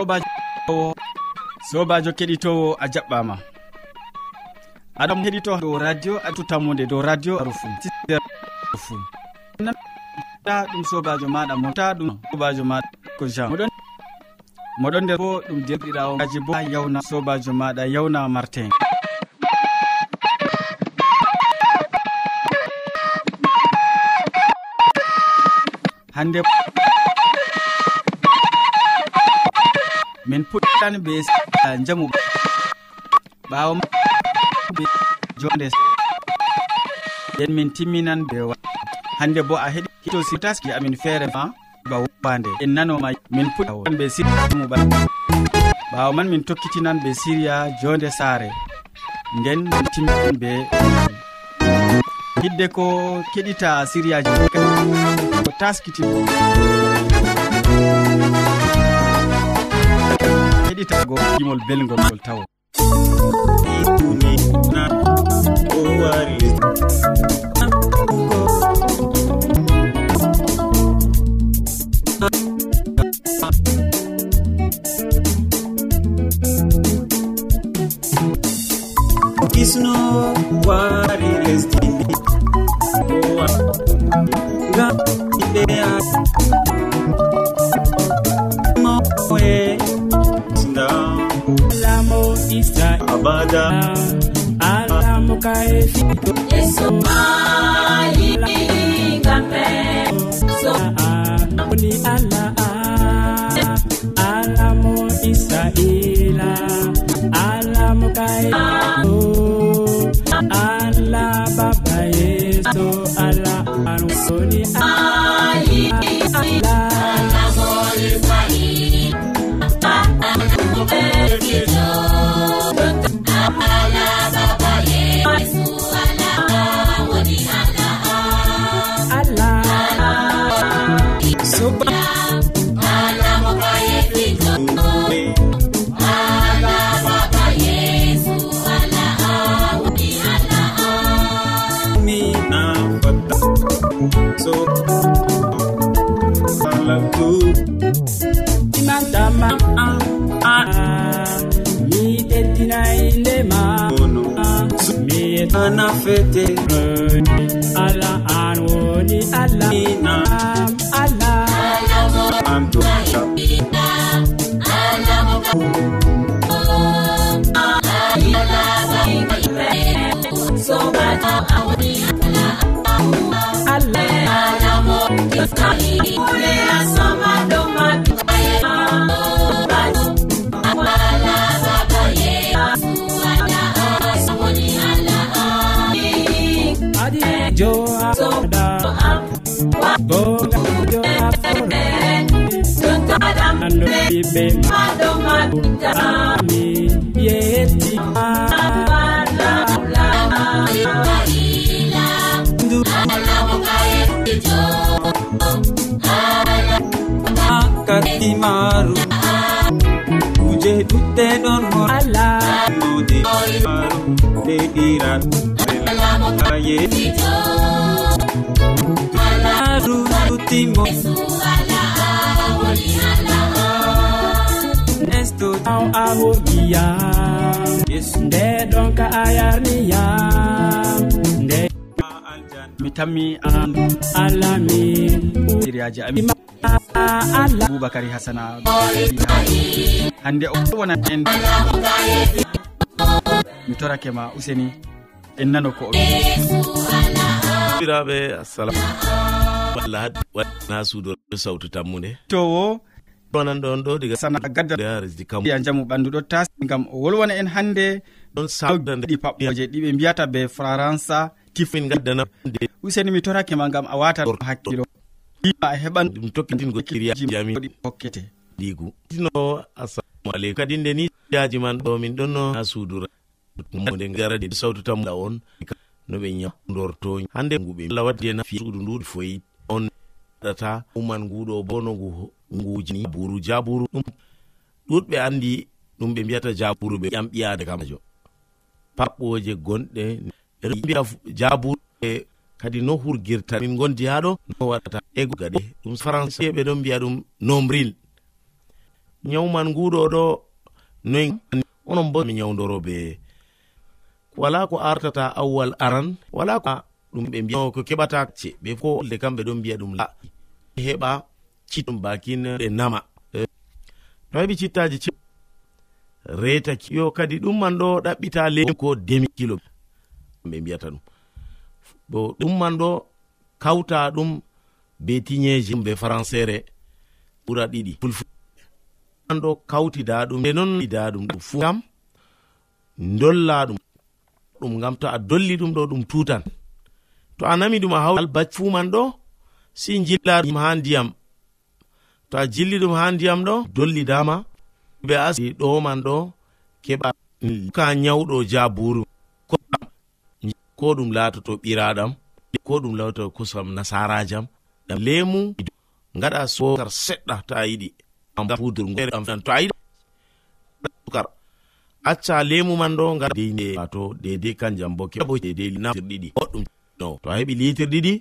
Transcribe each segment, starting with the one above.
sobajo sobajo keɗitowo a jaɓɓama. Aɗam heɗito dow radio atu tammude dow radio arufu fu ta ɗum sobajo maɗa mota ɗum sobajo maɗa ko jean moɗon moɗon nder bo ɗum derɗiraoaji bo yawna sobajo maɗa yawna martin hande min puɗɗan be jamu ɓawo jonde nden min timminan be hande bo a heɗi to sitaski amin feere ma ba wande en nanoma min puɗɗan be sirmuɓa ɓawo man min tokkitinan be siriya jonde saare. Nden min timminan be hidde ko keɗita siriyaji. Ko taskiti. heɗitago gimol belgol ngol tawo o sista abada. Alamuka efi yeso ala alamo israila alamuka efi ala baba yeso ala arusoni ala nana fete ala an woni alaina ala am tuta sobata awri ala alamo kifkali ule aso joaɓe maami yetti kati maru kuje ɗutte ɗon ho ala ɗuɗi maru ɗeɗirat ye. Alarutimo nesto taw awoyiyam nde ɗon ka a yarniyam nde mi tammi an alamin siriyaji ami. Allah boubacary hasana. Hande o wona en. Mi torakema useni. en nano ko oɓiraɓe assalam walla ha suudo sawtu tammude towo onan ɗon ɗo diga sana gaddaresdi kam. ya jamu ɓandu ɗo tasi gam o wolwona en hannde. Ɗon saɗi paɓɓoje ɗi ɓe mbiyata be frança tifmin gaddana useni mi torake ma gam a wata hakkilo. Ma a heɓan ɗum tokkitingo kiryaami hokkete. Ɗigu. Tino assalamu aleykum kadi nde ni yaji man ɗo min ɗonno ha suudura mode garadi sawtu tamga on. No ɓe ñamdorto hande nguɓe la waddi e suudu nduɗi foyi on. Ɗata uman nguɗo bono ngu ngujini buru jaburu ɗum ɗuɗɓe andi ɗum ɓe mbiyata jaburu ɓe ƴam ɓiyade kamajo paɓɓoje gonɗe mbiya jaburu e kadi no hurgirta. Min gondi ha ɗo no waɗata. E gaɗe ɗum français ɓe ɗon mbiya ɗum nombril. Ñawman nguɗo ɗo noy onon bo mi ñawdoro be wala ko artata awwal aran wala ko ɗum ɓe mbiya. Ko keɓata ce ɓe ko le kamɓe ɗon mbiya ɗum la. Heɓa ciɗum bakin ɗe nama. To heɓi cittaji ci reta yo kadi ɗum man ɗo ɗaɓɓita le ko demi kilo. Ɓe mbiyata ɗum. Bo ɗum man ɗo kawta ɗum be tiñeji be françaire ɓura ɗiɗi. Ɗo kawtida ɗum. E noon ida ɗum. Fu kam dolla ɗum. ɗum gam to a dolli ɗum ɗo ɗum tutan. To a nami ɗum a haw albac fu man ɗo si jilla ɗum ha ndiyam. To a jilli ɗum ha ndiyam ɗo dolli dama. Ɓe asi ɗo man ɗo keɓa ka nyawɗo jaburu. Ko ɗum latoto ɓiraɗam ko ɗum lawto kosam nasarajam. Ɗam lemu gaɗa sokar seɗɗa to a yiɗi pudurɗam to a yiɗi. Sukar acca lemu man ɗo ngar de wato dedei kanjam bo keɓo dedei litir ɗiɗi boɗɗum no to a heɓi litir ɗiɗi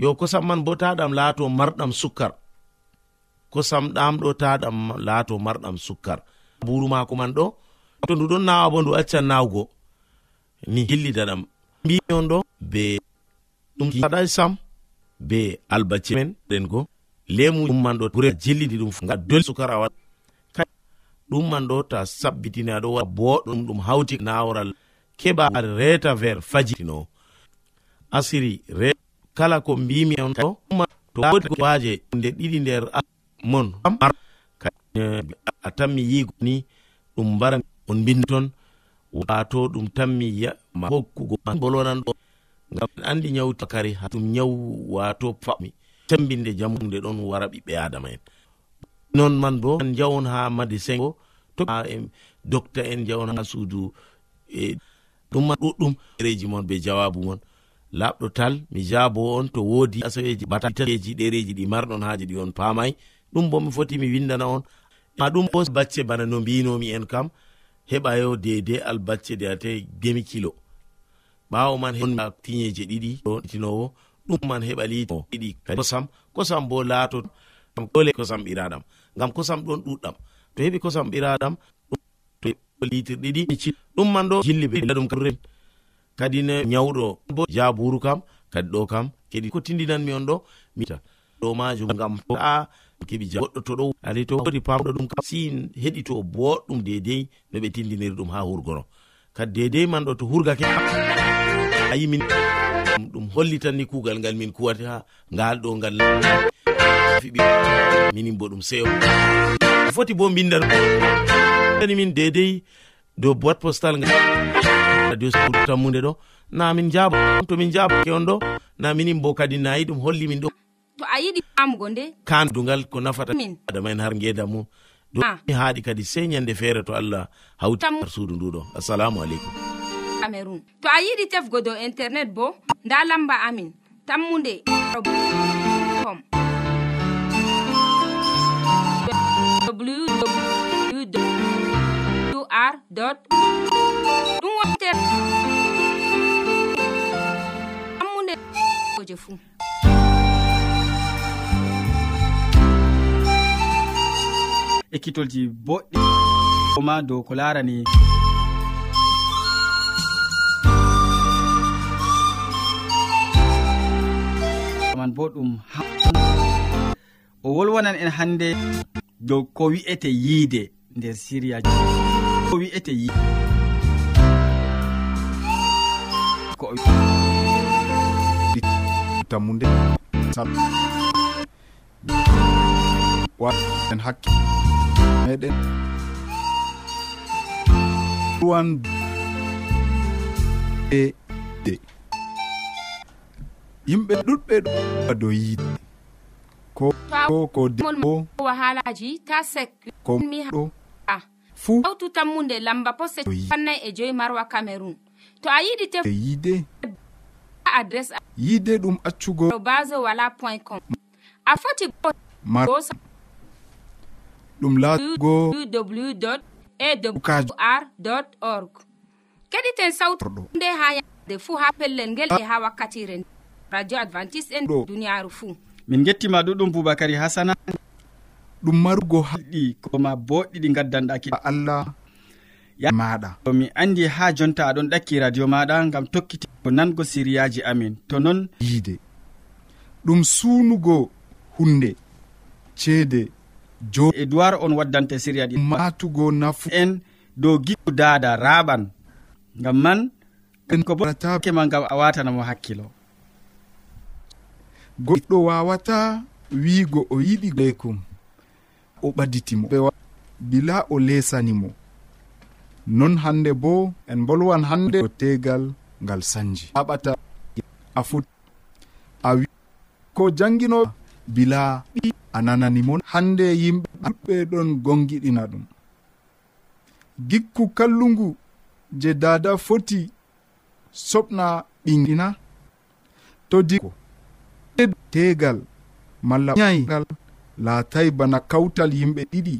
yo kosam man bo taɗam laato marɗam sukkar. Kosam ɗam ɗo taɗam laato marɗam sukkar. Buru mako man ɗo to ndu ɗon nawa bo ndu accan nawgo ni hillita ɗam. Mbi on ɗo be ɗum saɗai sam be albace men ɗen go lemu man ɗo ɓure jillidi ɗum ga dol sukar a waɗa. ɗumman ɗo ta sabbitini aɗo waɗa boɗɗum ɗum hawti nawral keɓa reta ver fajitino. Asiri re kala ko mbimi on to waje nde ɗiɗi nder mon. E, a tanmi yigo ni ɗum mbara on bindi ton wato ɗum tanmi ma hokkugo bolonan ɗo ngam andi nyawti kari ha ɗum nyawu wato fami tembinde jamude ɗon wara ɓiɓɓe adama en. non man bo an jawon ha madi sengo to docteur en jawon ha suudu e ɗumma ɗuɗɗum ɗereji mon be jawabu mon. Laɓɗo tal mi jaabo on to woodi asaweji bataeji ɗereji ɗi marɗon haaji ɗi on paamay. Ɗum bo mi foti mi windana on. Ma ɗum bo bacce bana no mbinomi en kam heɓa yo dede albacce de ate demi kilo. Ɓawo man heɓa tiyeje ɗiɗi tinowo ɗum man heɓa liti ɗiɗi kosam kosam bo laato dole kosam ɓiraɗam. ngam kosam ɗon ɗuɗɗam. To heɓi kosam ɓiraɗam litirɗi ɗiɗi ɗum man ɗo jilli ɓela ɗum kare kadi ne nyawɗo bo jaburu kam kadi ɗo kam kedi ko tindinanmi on ɗo mita ɗo majum ngam a keɓi ja goɗɗo to ɗo ali to wodi pamɗo ɗum kam si heɗi to boɗɗum dedei no ɓe tindiniri ɗum ha hurgono kadi dedei man ɗo to hurgake ayimin ɗum hollitanni kugal ngal min kuwata ngal ɗo ngal nafi minin bo ɗum seyo. Foti bo mbindan ani min dedei dow boîte postal radio tammude ɗo. Na min jaabo to min jaabake on ɗo. Na minin bo kadi nayi ɗum holli min ɗo. To a yiɗi famugo nde? Kan dugal ko nafata. Adama en har ngedam mum. Do ah. mi haaɗi kadi sey ñande feere to allah hawti har suudu nduɗo assalamu aleykum. Cameron to a yiɗi tefgo dow internet bo nda lamba amin. Tammunde. Com. wr ɗum wonter ammude je fuu ekkitolji boɗɗi. Ma dow ko larani. Man bo ɗum o wolwanan en hannde. dow ko wi'ete yiide nder siriya. Ko wi'ete yi ko tammude waen hakke meɗen. Wan e de. Yimɓe ɗuɗɓe dow yiide. ko ko demo wahalaji ta sek ko mi ɗo a ah. fuu hawtu tammunde lamba pose pannay e joyi marwa cameron to a yiɗi te yiide adres yiide ɗum accugo base wala point com. A foti marosa ɗum laatigo wwr e org. Keɗiten sawtuɗo nde ha yade fuu ha pellel ngel e ha wakkatire radio advantice'en ɗo duniyaru fuu min gettima ɗuɗum boubacary hasana ɗum marugo haɗi koma boɗɗi ɗi gaddanɗaki. Allah maɗa to mi andi ha jonta aɗon ɗakki radio maɗa gam tokkiti ko nango siriyaji amin. To non yiide. Ɗum suunugo hunde ceede jo edoir on waddante siriya ɗi. Matugo nafu en dow giɗo dada raɓan gam man ko botake ma gam a watanamo hakkilo. goɗɗo wawata wiigo o yiɗi leykum o ɓaditimo bila o lesanimo non hande bo en bolwan hande o tegal ngal sanji. Aɓata a fut a wi ko jangino bila ɓi a nananimo hande yimɓe ɗuɗɓe ɗon gongiɗina ɗum. Gikku kallungu je dada foti soɓna ɓingina to diko tegal malla gal laatay bana kawtal yimɓe ɗiɗi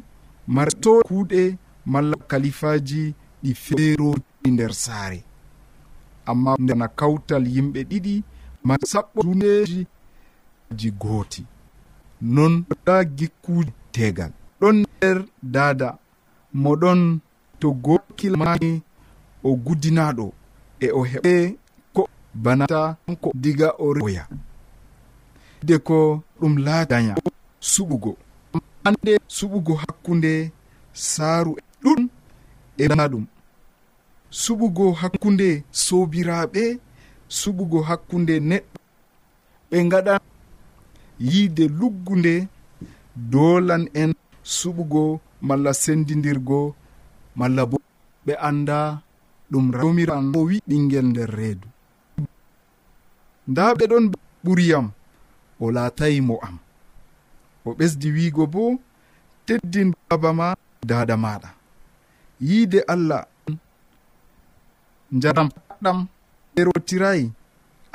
marto kuuɗe malla kalifaji ɗi feeroti nder saare. Amma ndena kawtal yimɓe ɗiɗi ma sappo duneji ji gooti. Non ɗa gikkuji tegal. Ɗon nder dada moɗon to gokilmani o gudinaɗo e o heɓe ko banata ko diga o reoya de ko ɗum laadaya suɓugo hande suɓugo hakkunde saaru ɗum e na ɗum suɓugo hakkunde sobiraɓe suɓugo hakkunde neɗɗo ɓe gaɗa yiide luggunde dolan en suɓugo malla sendidirgo malla bo ɓe anda ɗum domira o wi ɓinguel nder reedu nda ɓe ɗon ɓuriyam o laatayi mo am. O ɓesdi wiigo bo teddin baba ma dada maɗa yiide allah jaram paɗɗam erotirayi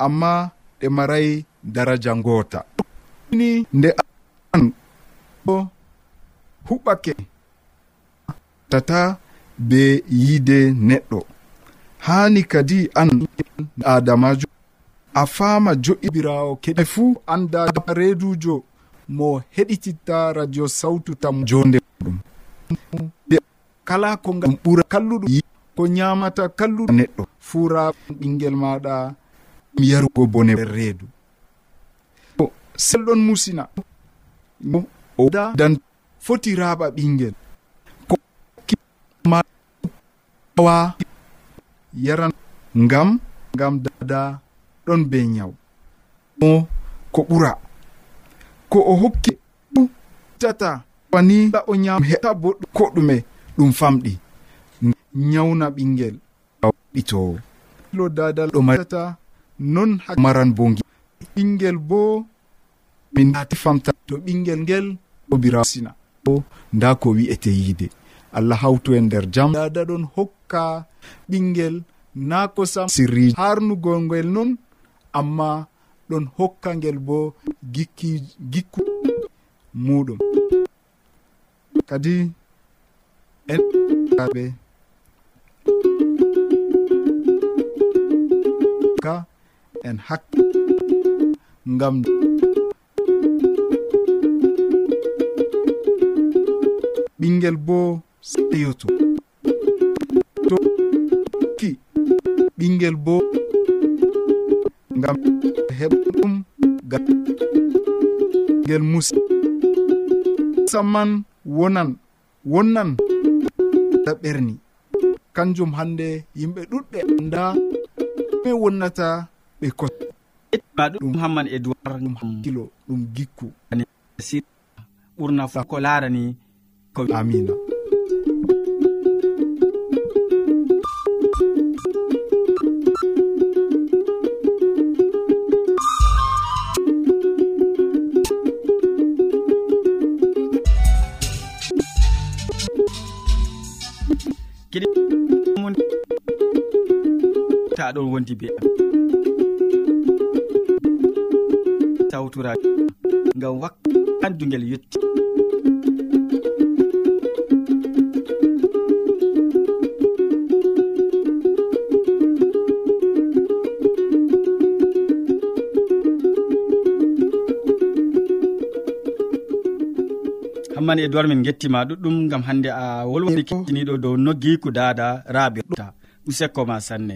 amma ɗe marayi daraja ngoota. Ni nde an o huɓɓake tata be yiide neɗɗo. Haani kadi an adamajo a faama jo'ibirawo keɗe fuu anda reedujo mo heɗititta radio sawtu tam jonde ɗum kala ko gam ɓura kalluɗum ko ñamata kalluɗo neɗɗo. Fura ɓinguel maɗa yarugo bone reedu. Selɗon musina oda dan foti raɓa ɓinguel kowa yaran ngam ngam dada ɗon be nyawu. O ko ɓura. Ko o hokki tata wani ta o nyam heɓa boɗɗum ko ɗume ɗum famɗi. Nyawna ɓingel ɗitowo lo dadal ɗo matata non maran bo ɓingel bo min ati famta to ɓingel ngel obira sina. O nda ko wi'ete yiide allah hawtu en nder jam. Dada ɗon hokka ɓingel na kosam sirri harnugol ngel non amma ɗon hokka ngel bo gikki gikku muɗum. Kadi en ɓe ka en hak ngam ɓingel bo seyoto. To ki ɓingel bo ngam heɓ ɗum gel musi musamman wonan wonnan da ɓerni. Kanjum hande yimɓe ɗuɗɓe anda ɓe wonnata ɓe kos ɗum hamman e duwarkilo ɗum gikku. Ɓurna fu ko larani ko amina ɗon wondi be am. Sawtura ngam wakkandugel yetti. Hammani e duwar min gettima ɗuɗɗum gam hande a wolwani kettiniɗo dow noggiku dada raɓirta usekko ma sanne.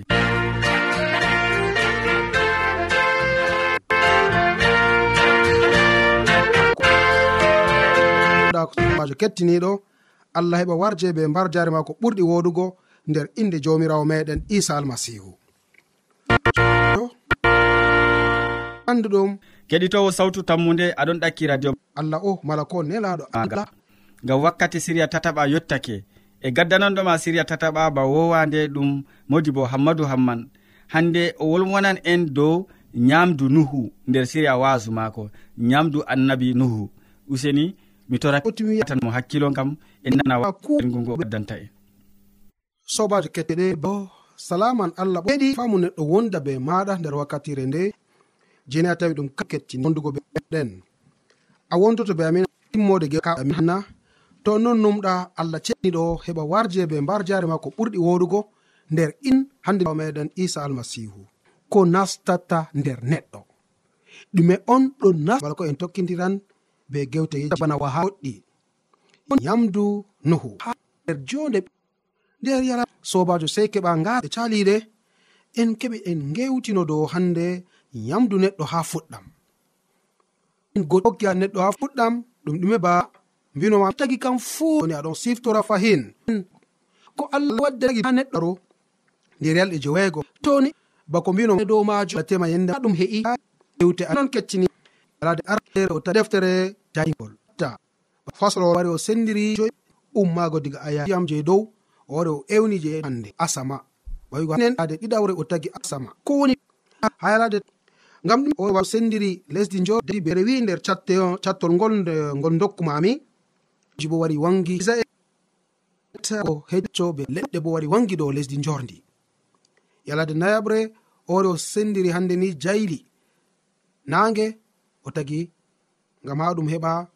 majo kettiniɗo allah heɓa warje be mbar jare ma ko ɓurɗi wodugo nder inde jamirawo meɗen isa almasihu. Anduɗum. Keɗitowo sawtu tammude aɗon ɗakki radio. Allah o mala ko nelaɗo allah. Ngam wakkati siriya tataɓa yottake. E gaddananɗoma siriya tataɓa ba wowande ɗum modi bo hammadou hamman. Hande o wolwonan en dow nyamdu nuhu nder siriya wasu mako nyamdu annabi nuhu. Useni mi torami mo hakkilo kam e nanawago addanta en. Sobajo ketteɗe bo salaman allah ɓeɗi famu neɗɗo wonda be maɗa nder wakkatire nde. Jeni a tawi ɗum kettini wondugo ɓeɗen a wondoto be amin timmode geaminna to non numɗa allah ceniɗo heɓa warje be mbar jare ma ko ɓurɗi woɗugo nder in hande meɗen isa almasihu. Ko nastata nder neɗɗo. Ɗume on ɗo nasbal ko en tokkidiran be gewte bana wahaɗɗi yamdu nuhu. Nder jonde nder yara sobajo sey keɓa nga e caliɗe en keɓe en gewtino dow hande yamdu neɗɗo ha fuɗɗam. En neɗɗo ha fuɗɗam ɗum ɗume ba mbinoma tagi kam fuuni aɗon siftora fahin. Ko allah waddagi ha neɗɗo nder yalɗe jeweego toni bako mbino dow majo tema yende ɗum heƴi ewte non keccini. Alade ar o ta deftere jayngol ta fasl wari o sendiri joyi ummaago diga ayam je dow o wari o ewni je hande asama. Wawigoen ɗiɗawre o tagi asama. Ko woni halade ngam ɗum o sendiri lesdi jodi be rewi nder cattol ngol ngol dokkumami. Ji bo wari wangi e, o hecco be leɗɗe bo wari wangi dow lesdi jorndi. Yalade nayaɓre ore o sendiri hande ni jayli. Nange o tagi ngam ha ɗum heɓa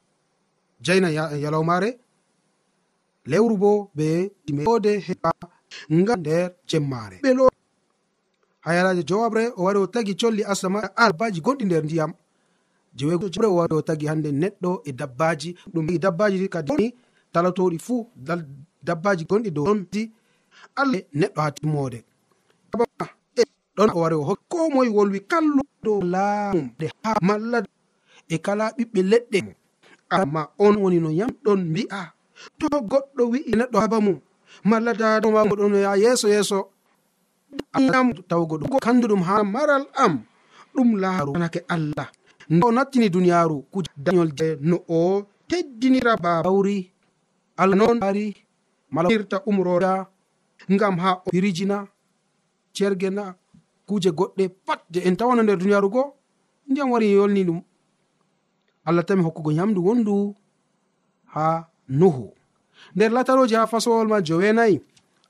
jaina yalawmare. Lewru bo be timode heɓa ngam nder jemmare. Ɓe lo ha yalaje jowabre o wari o tagi colli asama albaji gonɗi nder ndiyam. Jewebre o wari o tagi hande neɗɗo e dabbaji. Ɗum e dabbaji kadi talatoɗi fuu dabbaji gonɗi dow ɗonti allah neɗɗo ha timmode. Ɗon o wari o hokki ko moye wolwi kallu dow laamum de ha malla e kala ɓiɓɓe leɗɗe. Amma on woni no yamɗon mbi'a. To goɗɗo wi'i neɗɗo haba mum malla dadoma goɗono ya yeeso yeeso. Am tawgo ɗum kandu ha maral am ɗum laaru anake allah. Nde o nattini duniyaaru kuje dañol je no o teddinira babawri allah noon ari malairta umroda ngam ha o firijina cergena kuje goɗɗe pat je en tawano nder duniyaaru go ndiyam wari yolni ɗum allah tami hokkugo nyamdu wondu ha nuhu. Nder lataroji ha fasowol ma jowenayi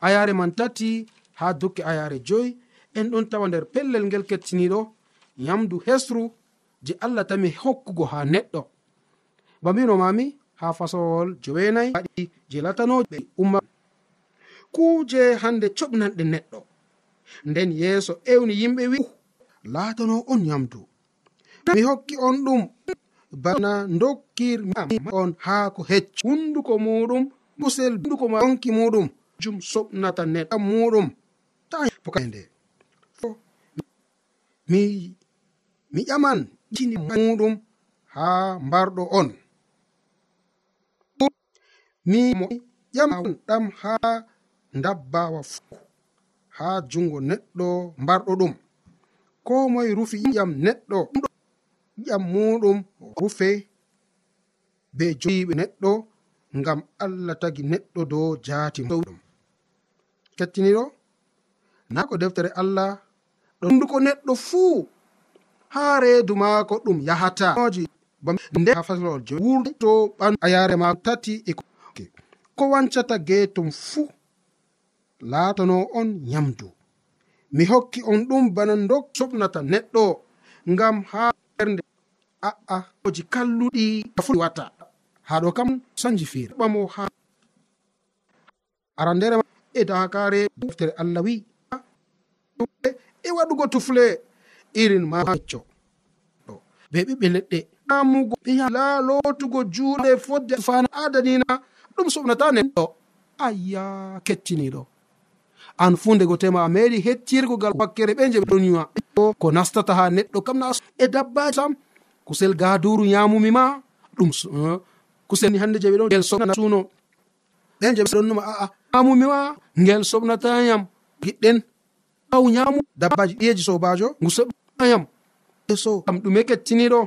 ayare man tati ha dukke ayare joyi en ɗon tawa nder pellel ngel kettiniɗo nyamdu hesru je allah tami hokkugo ha neɗɗo. Ba mbino mami ha fasowol jowenayi waɗi je latanoɓe umma kuje hande coɓnanɗe neɗɗo. Nden yeeso ewni yimɓe wi latano on nyamdu mi hokki on ɗum. bana dokkirma on haa ko hecco hunduko muɗum kusel hunduko ma onki muɗum jum soɓnata neɗɗa muɗum taende mi mi ƴaman jini muɗum haa mbarɗo on. Mi mo ƴaman ɗam haa dabbawa fuu haa jungo neɗɗo mbarɗo ɗum. Ko moye rufi ƴam neɗɗo. ƴam muɗum rufe be joyiɓe neɗɗo ngam allah tagi neɗɗo dow jaati ɗum kettiniɗo? Na ko deftere allah ɗo hunduko neɗɗo fuu. Haa reedu maako ɗum yahataji nde ha faslol jo wurto ɓan ayare ma tati e ko wancata geetum fuu laatano on nyamdu mi hokki on ɗum bana dok soɓnata neɗɗo ngam ha ɓernde a'a oji kalluɗi fuli watta. Haɗo kam sanji feere. Ɓamo ha arandere e dakare deftere allah wi e waɗugo tufle irin ma hecco. Be ɓiɓɓe leɗɗe amugo ɓe la lotugo juuɗe fodde fana adanina ɗum soɓnata nen. Ɗo ayya kettiniɗo an fu ndego tema a meɗi hettirgogal wakkere ɓe je ɗon yuwa ko nastata ha neɗɗo kam na e dabbaji sam. Kusel gaduru yamumi ma ɗum eh, kusel hande je ɓeɗon soɓna suno ɓen je ɗon numa aa yamumi ma ngel soɓnatayam giɗɗen aw yamu dabbaji ɗiyeji sobajo ngu soɓnayam e so kam ɗume kettiniɗo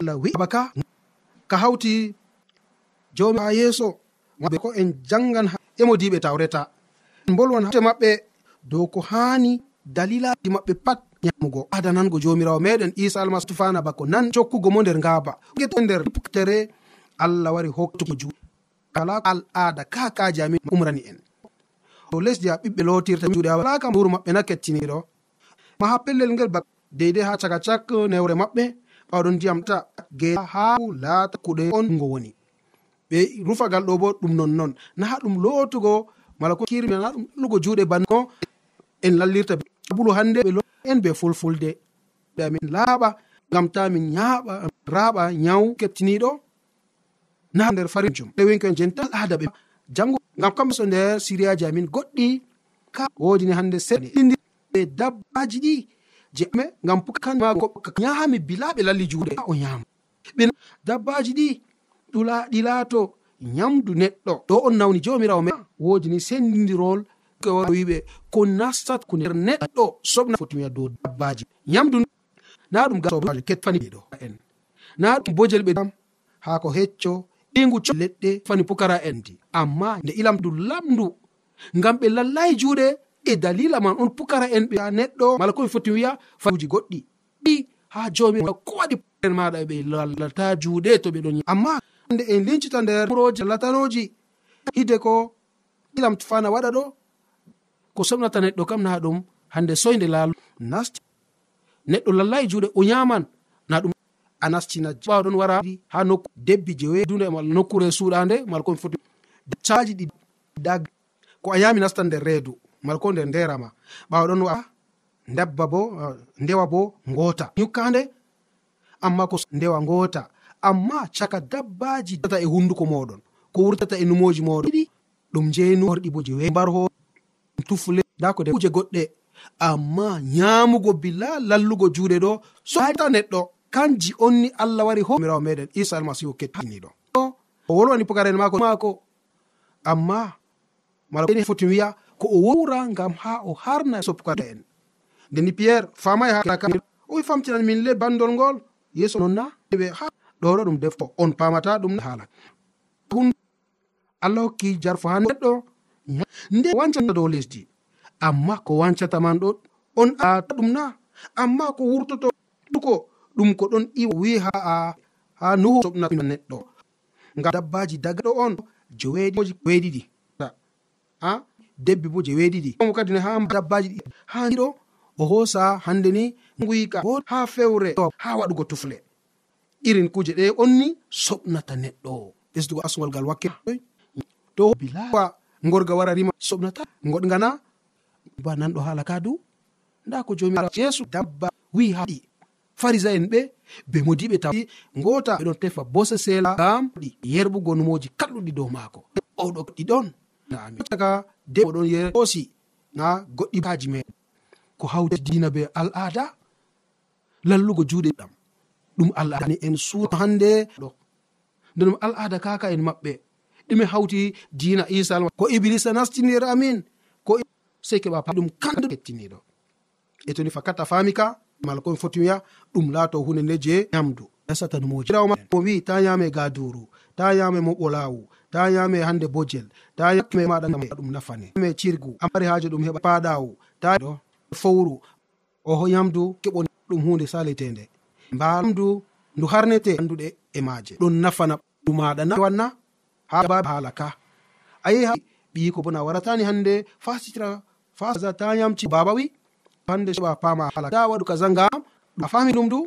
allah wiɓa ka ka hawti jomi ha yeeso. Ɓe ko en jangan emodiɓe tawreta. bolwon te maɓɓe. Dow ko haani dalilaji maɓɓe pat nyamugo. Adanango jomirawo meɗen isa almasihu fana bako nan cokkugo mo nder ngaba nder tere allah wari hoktugo juɗe kala al aada kakaji amin umrani en. To lesdi a ɓiɓɓe lotirta juɗe awalaka wuro maɓɓe na kettiniɗo ma ha pellel ngel ba deidei ha caka cak newre maɓɓe ɓawɗon ndiyam ta ge ha laata kuɗe on go woni. Ɓe rufagal ɗo bo ɗum nonnon. Na ha ɗum lootugo mala ko kirnana ɗum lugo juuɗe banno en lallirta bulu hande ɓe en be fulfulde. Amin laaɓa ngam ta min yaaɓa raaɓa nyawu keɓtiniɗo na nder farijum ewinko en jental aada ɓe jango ngam kamso nder siriyaji amin goɗɗi ka wodini hande seɗɗi ɓe dabbaji ɗi je me ngam pukanmago yaami bila ɓe lalli juuɗe. O yama ɓe dabbaji ɗi ɗula ɗi laato nyamdu neɗɗo. Ɗo on nawni jomirawo me woodi ni sendidirol wiɓe ko nastat ko nder neɗɗo. Sobna fotimiya dow dabbaji. Nyamdu na ɗum gasobaji kettaniɗo en. Na ɗum bojel ɓe am ha ko hecco ɗigu co leɗɗe fani pukara en di. Amma nde ilamdu lamdu ngam ɓe lallayi juuɗe e dalila man on pukara en ɓe neɗɗo. Mala komi foti wiya faji goɗɗi. Ɗi ha jomi ko waɗi en maɗa ɓe lallata juuɗe to ɓeɗon amma nde en lincita nder wuroji latanoji hide ko ilam fana waɗa ɗo ko somnata neɗɗo kam na ɗum hande soyde laal. Nasti neɗɗo lallayi juuɗe o yaman na ɗum a nastina ɓawa ɗon wara ha nokku debbi jewe dunde e mal nokkure suuɗande malko foti. Caji ɗi da ko a yami nastan nder reedu malko nder nderama ɓawa ɗon wa dabba bo ndewa bo ngoota. Yukkande amma ko ndewa ngoota. amma caka dabbaji tata e hunduko moɗon ko wurtata e numoji moɗon ɗiɗi ɗum jeynu horɗi bo je mbarho tufle nda ko kuje goɗɗe. Amma nyamugo billa lallugo juuɗe ɗo so hata neɗɗo kanji onni allah wari homirawo meɗen isa almasihu kettiniɗo o wolwani pukaren mako mako amma mala foti wiya ko o wowra ngam ha o harna so pukara en. Ndeni pierre famay ha o famtinan min le bandol ngol yeeso nonna ɓe ha ɗo ɗo ɗum defo on pamata ɗum haala. Allah hokki jarfo ha neɗɗo nde wancata dow lesdi. Amma ko wancata man ɗo on a ɗum na amma ko wurtoto ko ɗum ko ɗon iwa wi ha a ha nuhu soɓna neɗɗo. Ngam dabbaji daga ɗo on jeweeɗi weeɗiɗi a debbi bo je weɗiɗi kadi ne ha dabbaji ɗi ha ɗiɗo o hoosa hande ni guyika ha fewre ha waɗugo tufle. irin kuje ɗe onni soɓnata neɗɗo. Ɓesdugo asgol ngal wakke. To bilawa gorga wara rima soɓnata goɗgana ba nanɗo hala kadu nda ko jomi yesu dabba wi haɗi farisa en ɓe be modiɓe ta gota ɓeɗon tefa bose sela gam ɗi yerɓugo numoji kalɗuɗi dow maako. Oɗo ɗi ɗon. Aka debo ɗon yeosi na goɗɗi haji me ko hawti dina be al aada lallugo juuɗe ɗam. ɗum allah ani en suura hande ɗo. Nde ɗum al'ada kaka en maɓɓe. Ɗume hawti dina isa ko iblisa nastinir amin. Ko sei keɓa ɗum kandu kettiniɗo e toni fakkata fami ka mala komi foti wiya ɗum laato hunde nde je ñamdu. Dasatanumojirawma mo wi ta yame gaduru ta yame moɓolawu ta yame hande bojel ta yame maɗa ɗum nafane. Me cirgu amari haaje ɗum heɓa paɗawu ta ɗo fowru oho yamdu keɓo ɗum hunde saletende mbalamdu ndu harnete anduɗe e maaje. Ɗon nafana du maɗa na wanna ha ba haala ka. Ayeha ɓi ko bona waratani hannde fasitira fasa ta yamci baba wi hande soɓa pama haala da waɗu kaza ngam a fami ɗum du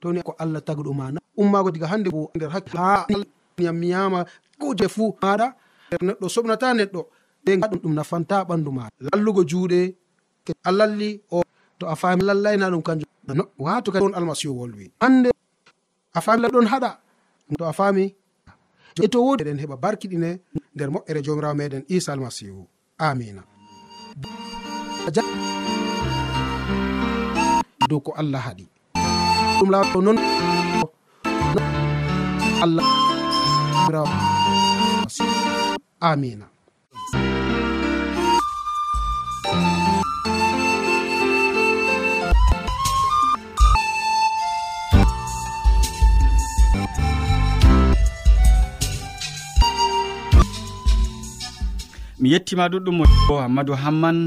toni ko allah tagi mana ummago diga hande bo nder hakke hayam miyama kuje fuu maɗa neɗɗo soɓnata neɗɗo e gaɗum ɗum nafanta ɓandu maɗa lallugo juuɗe a lalli o to a fami lallayna ɗum kanjum. wato kadi on almasihu wolwi. Hande a famila ɗon haɗa. To a fami e to wodi eɗen heɓa barkiɗine nder moƴƴere jomirawo meɗen isa almasihu. Amina. Dow ko allah haɗi. Ɗum laato non allah amina. mi yettima ɗuɗɗum mo hammadou hamman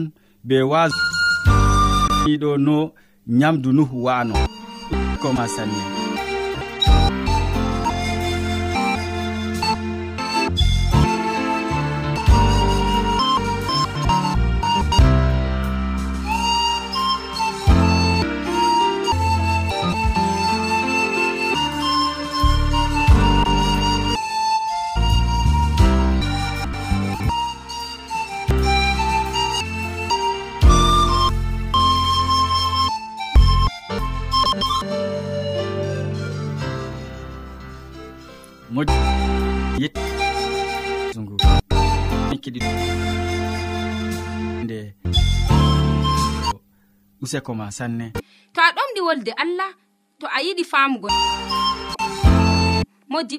be wasɗo no nyamdu nuhu wano koma sanne. useko ma sanne. To a ɗomɗi wolde allah to a yiɗi famugo modi.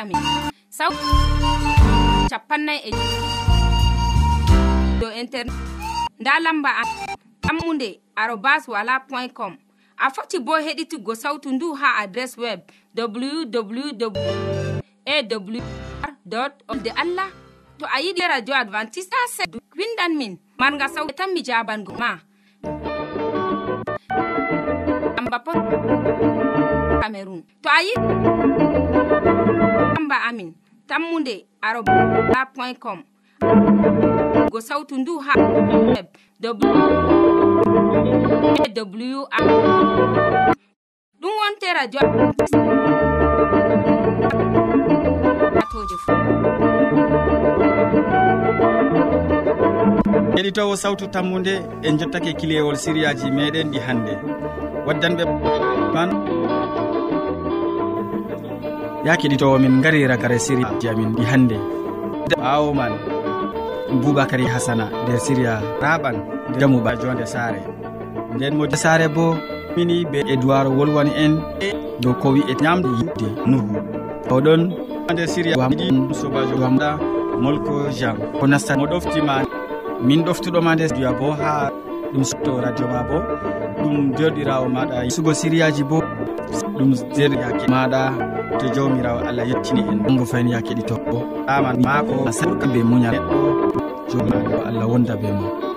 Amin. Saw capannay e dow internet. Nda lamba a ammunde arobas wala point com. A foti bo heɗituggo sawtu ndu ha adress web www awr de allah to a yiɗi radio advantice advantice'a se windan min marga sauɗe tan mi jabango ma amba po cameron to a yiɗi amba amin tammunde aroba point com go sawtu ndu ha web w ɗum wonte radio sobakoje fu heɗitowo sawtu tammude en jottake kilewol siriyaji meɗen ɗi hannde. Waddanɓe man ya keɗitowo min gari ragare siriyaji amin ɗi hannde. Ɓawo man boubacary hasana nder siriya raɓan jamuba jonde saare. Nden mo saare bo mini be edoird wolwani en dow ko wi e ñamde yidde nuhu. Oɗon nder siria ɗi sobajo gamɗa molko jean. Ko nasta mo ɗoftima. Min ɗoftuɗoma nde duya bo ha ɗum to radio ma bo. Ɗum derɗirawo maɗa sugo siriyaji bo. Ɗum deryake maɗa to jawmirawo allah yettini en. Ango fayin ya keɗito bo. Aman mako surka be muñal neɗɗo. Jomaɗo allah wonda be ma